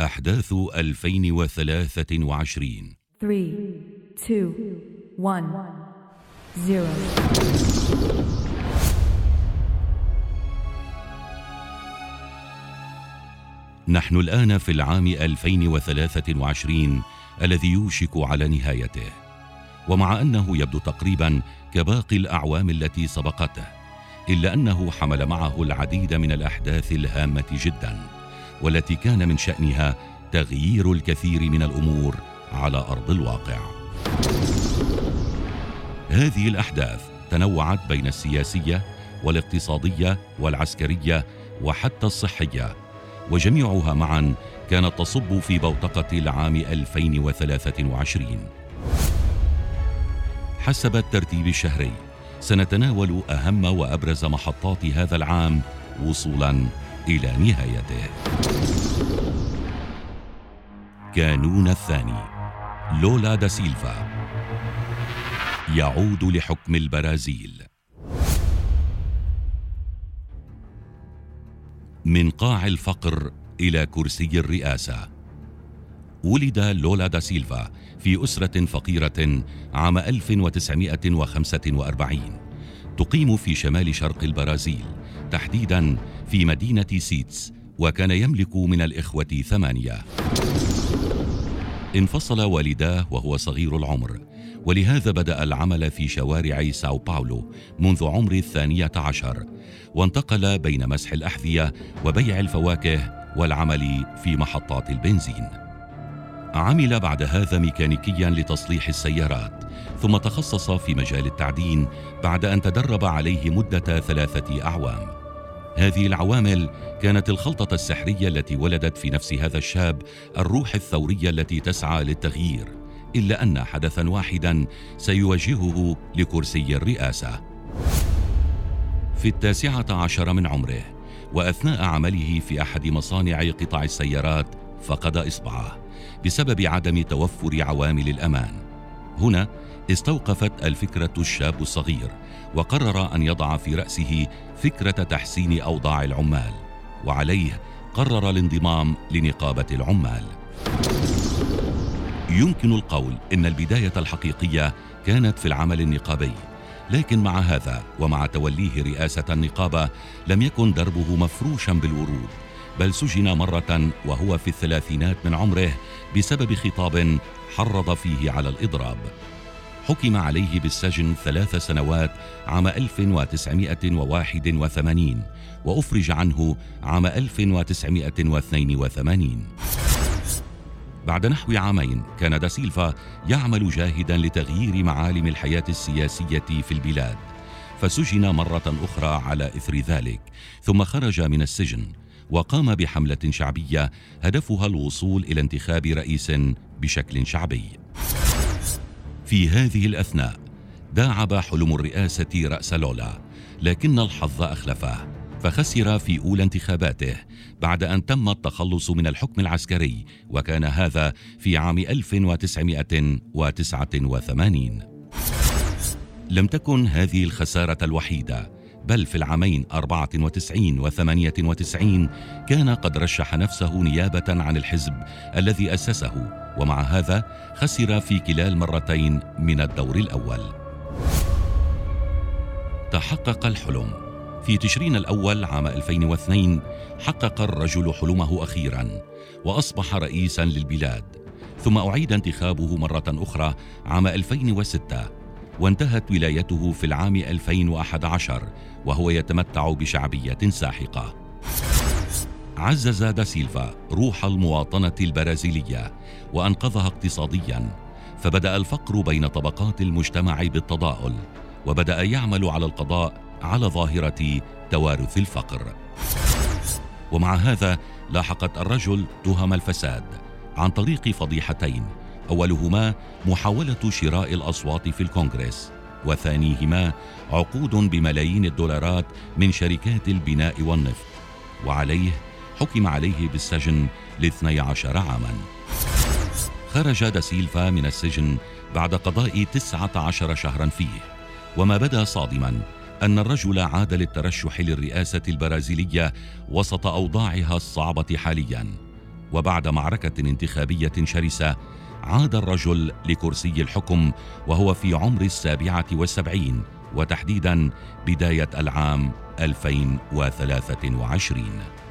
أحداث 2023 Three, two, one, zero. نحن الآن في العام 2023 الذي يوشك على نهايته. ومع أنه يبدو تقريبا كباقي الأعوام التي سبقته إلا أنه حمل معه العديد من الأحداث الهامة جدا. والتي كان من شأنها تغيير الكثير من الأمور على أرض الواقع. هذه الأحداث تنوعت بين السياسية والاقتصادية والعسكرية وحتى الصحية وجميعها معا كانت تصب في بوتقة العام 2023 حسب الترتيب الشهري سنتناول أهم وأبرز محطات هذا العام وصولا إلى نهايته. كانون الثاني لولا دا سيلفا. يعود لحكم البرازيل. من قاع الفقر إلى كرسي الرئاسة. ولد لولا دا سيلفا في أسرة فقيرة عام 1945 تقيم في شمال شرق البرازيل تحديدا في مدينة سيتس وكان يملك من الإخوة ثمانية. انفصل والداه وهو صغير العمر. ولهذا بدأ العمل في شوارع ساو باولو منذ عمر الثانية عشر. وانتقل بين مسح الأحذية وبيع الفواكه والعمل في محطات البنزين. عمل بعد هذا ميكانيكيا لتصليح السيارات ثم تخصص في مجال التعدين بعد أن تدرب عليه مدة ثلاثة أعوام. هذه العوامل كانت الخلطة السحرية التي ولدت في نفس هذا الشاب الروح الثورية التي تسعى للتغيير إلا أن حدثا واحدا سيوجهه لكرسي الرئاسة. في التاسعة عشر من عمره وأثناء عمله في أحد مصانع قطع السيارات فقد إصبعه بسبب عدم توفر عوامل الأمان. هنا استوقفت الفكرة الشاب الصغير وقرر أن يضع في رأسه فكرة تحسين أوضاع العمال وعليه قرر الانضمام لنقابة العمال. يمكن القول إن البداية الحقيقية كانت في العمل النقابي لكن مع هذا ومع توليه رئاسة النقابة لم يكن دربه مفروشا بالورود بل سجن مرة وهو في الثلاثينات من عمره بسبب خطاب حرض فيه على الإضراب. حكم عليه بالسجن ثلاث سنوات عام 1981 وأفرج عنه عام 1982 بعد نحو عامين كان داسيلفا يعمل جاهدا لتغيير معالم الحياة السياسية في البلاد فسجن مرة أخرى على إثر ذلك ثم خرج من السجن وقام بحملة شعبية هدفها الوصول إلى انتخاب رئيس بشكل شعبي. في هذه الأثناء. داعب حلم الرئاسة رأس لولا لكن الحظ أخلفه فخسر في أولى انتخاباته بعد أن تم التخلص من الحكم العسكري وكان هذا في عام 1989 لم تكن هذه الخسارة الوحيدة بل في العامين 94 و 98 كان قد رشح نفسه نيابة عن الحزب الذي أسسه. ومع هذا خسر في كلا المرتين من الدور الأول. تحقق الحلم. في تشرين الأول عام 2002 حقق الرجل حلمه أخيرا وأصبح رئيسا للبلاد. ثم أعيد انتخابه مرة أخرى عام 2006 وانتهت ولايته في العام 2011 وهو يتمتع بشعبية ساحقة. عزز داسيلفا روح المواطنة البرازيلية وأنقذها اقتصاديا فبدأ الفقر بين طبقات المجتمع بالتضاؤل وبدأ يعمل على القضاء على ظاهرة توارث الفقر. ومع هذا لاحقت الرجل تهم الفساد عن طريق فضيحتين أولهما محاولة شراء الأصوات في الكونغرس وثانيهما عقود بملايين الدولارات من شركات البناء والنفط وعليه حكم عليه بالسجن لاثني عشر عاما. خرج داسيلفا من السجن بعد قضاء تسعة عشر شهرا فيه. وما بدا صادما أن الرجل عاد للترشح للرئاسة البرازيلية وسط أوضاعها الصعبة حاليا. وبعد معركة انتخابية شرسة عاد الرجل لكرسي الحكم وهو في عمر السابعة والسبعين وتحديدا بداية العام 2023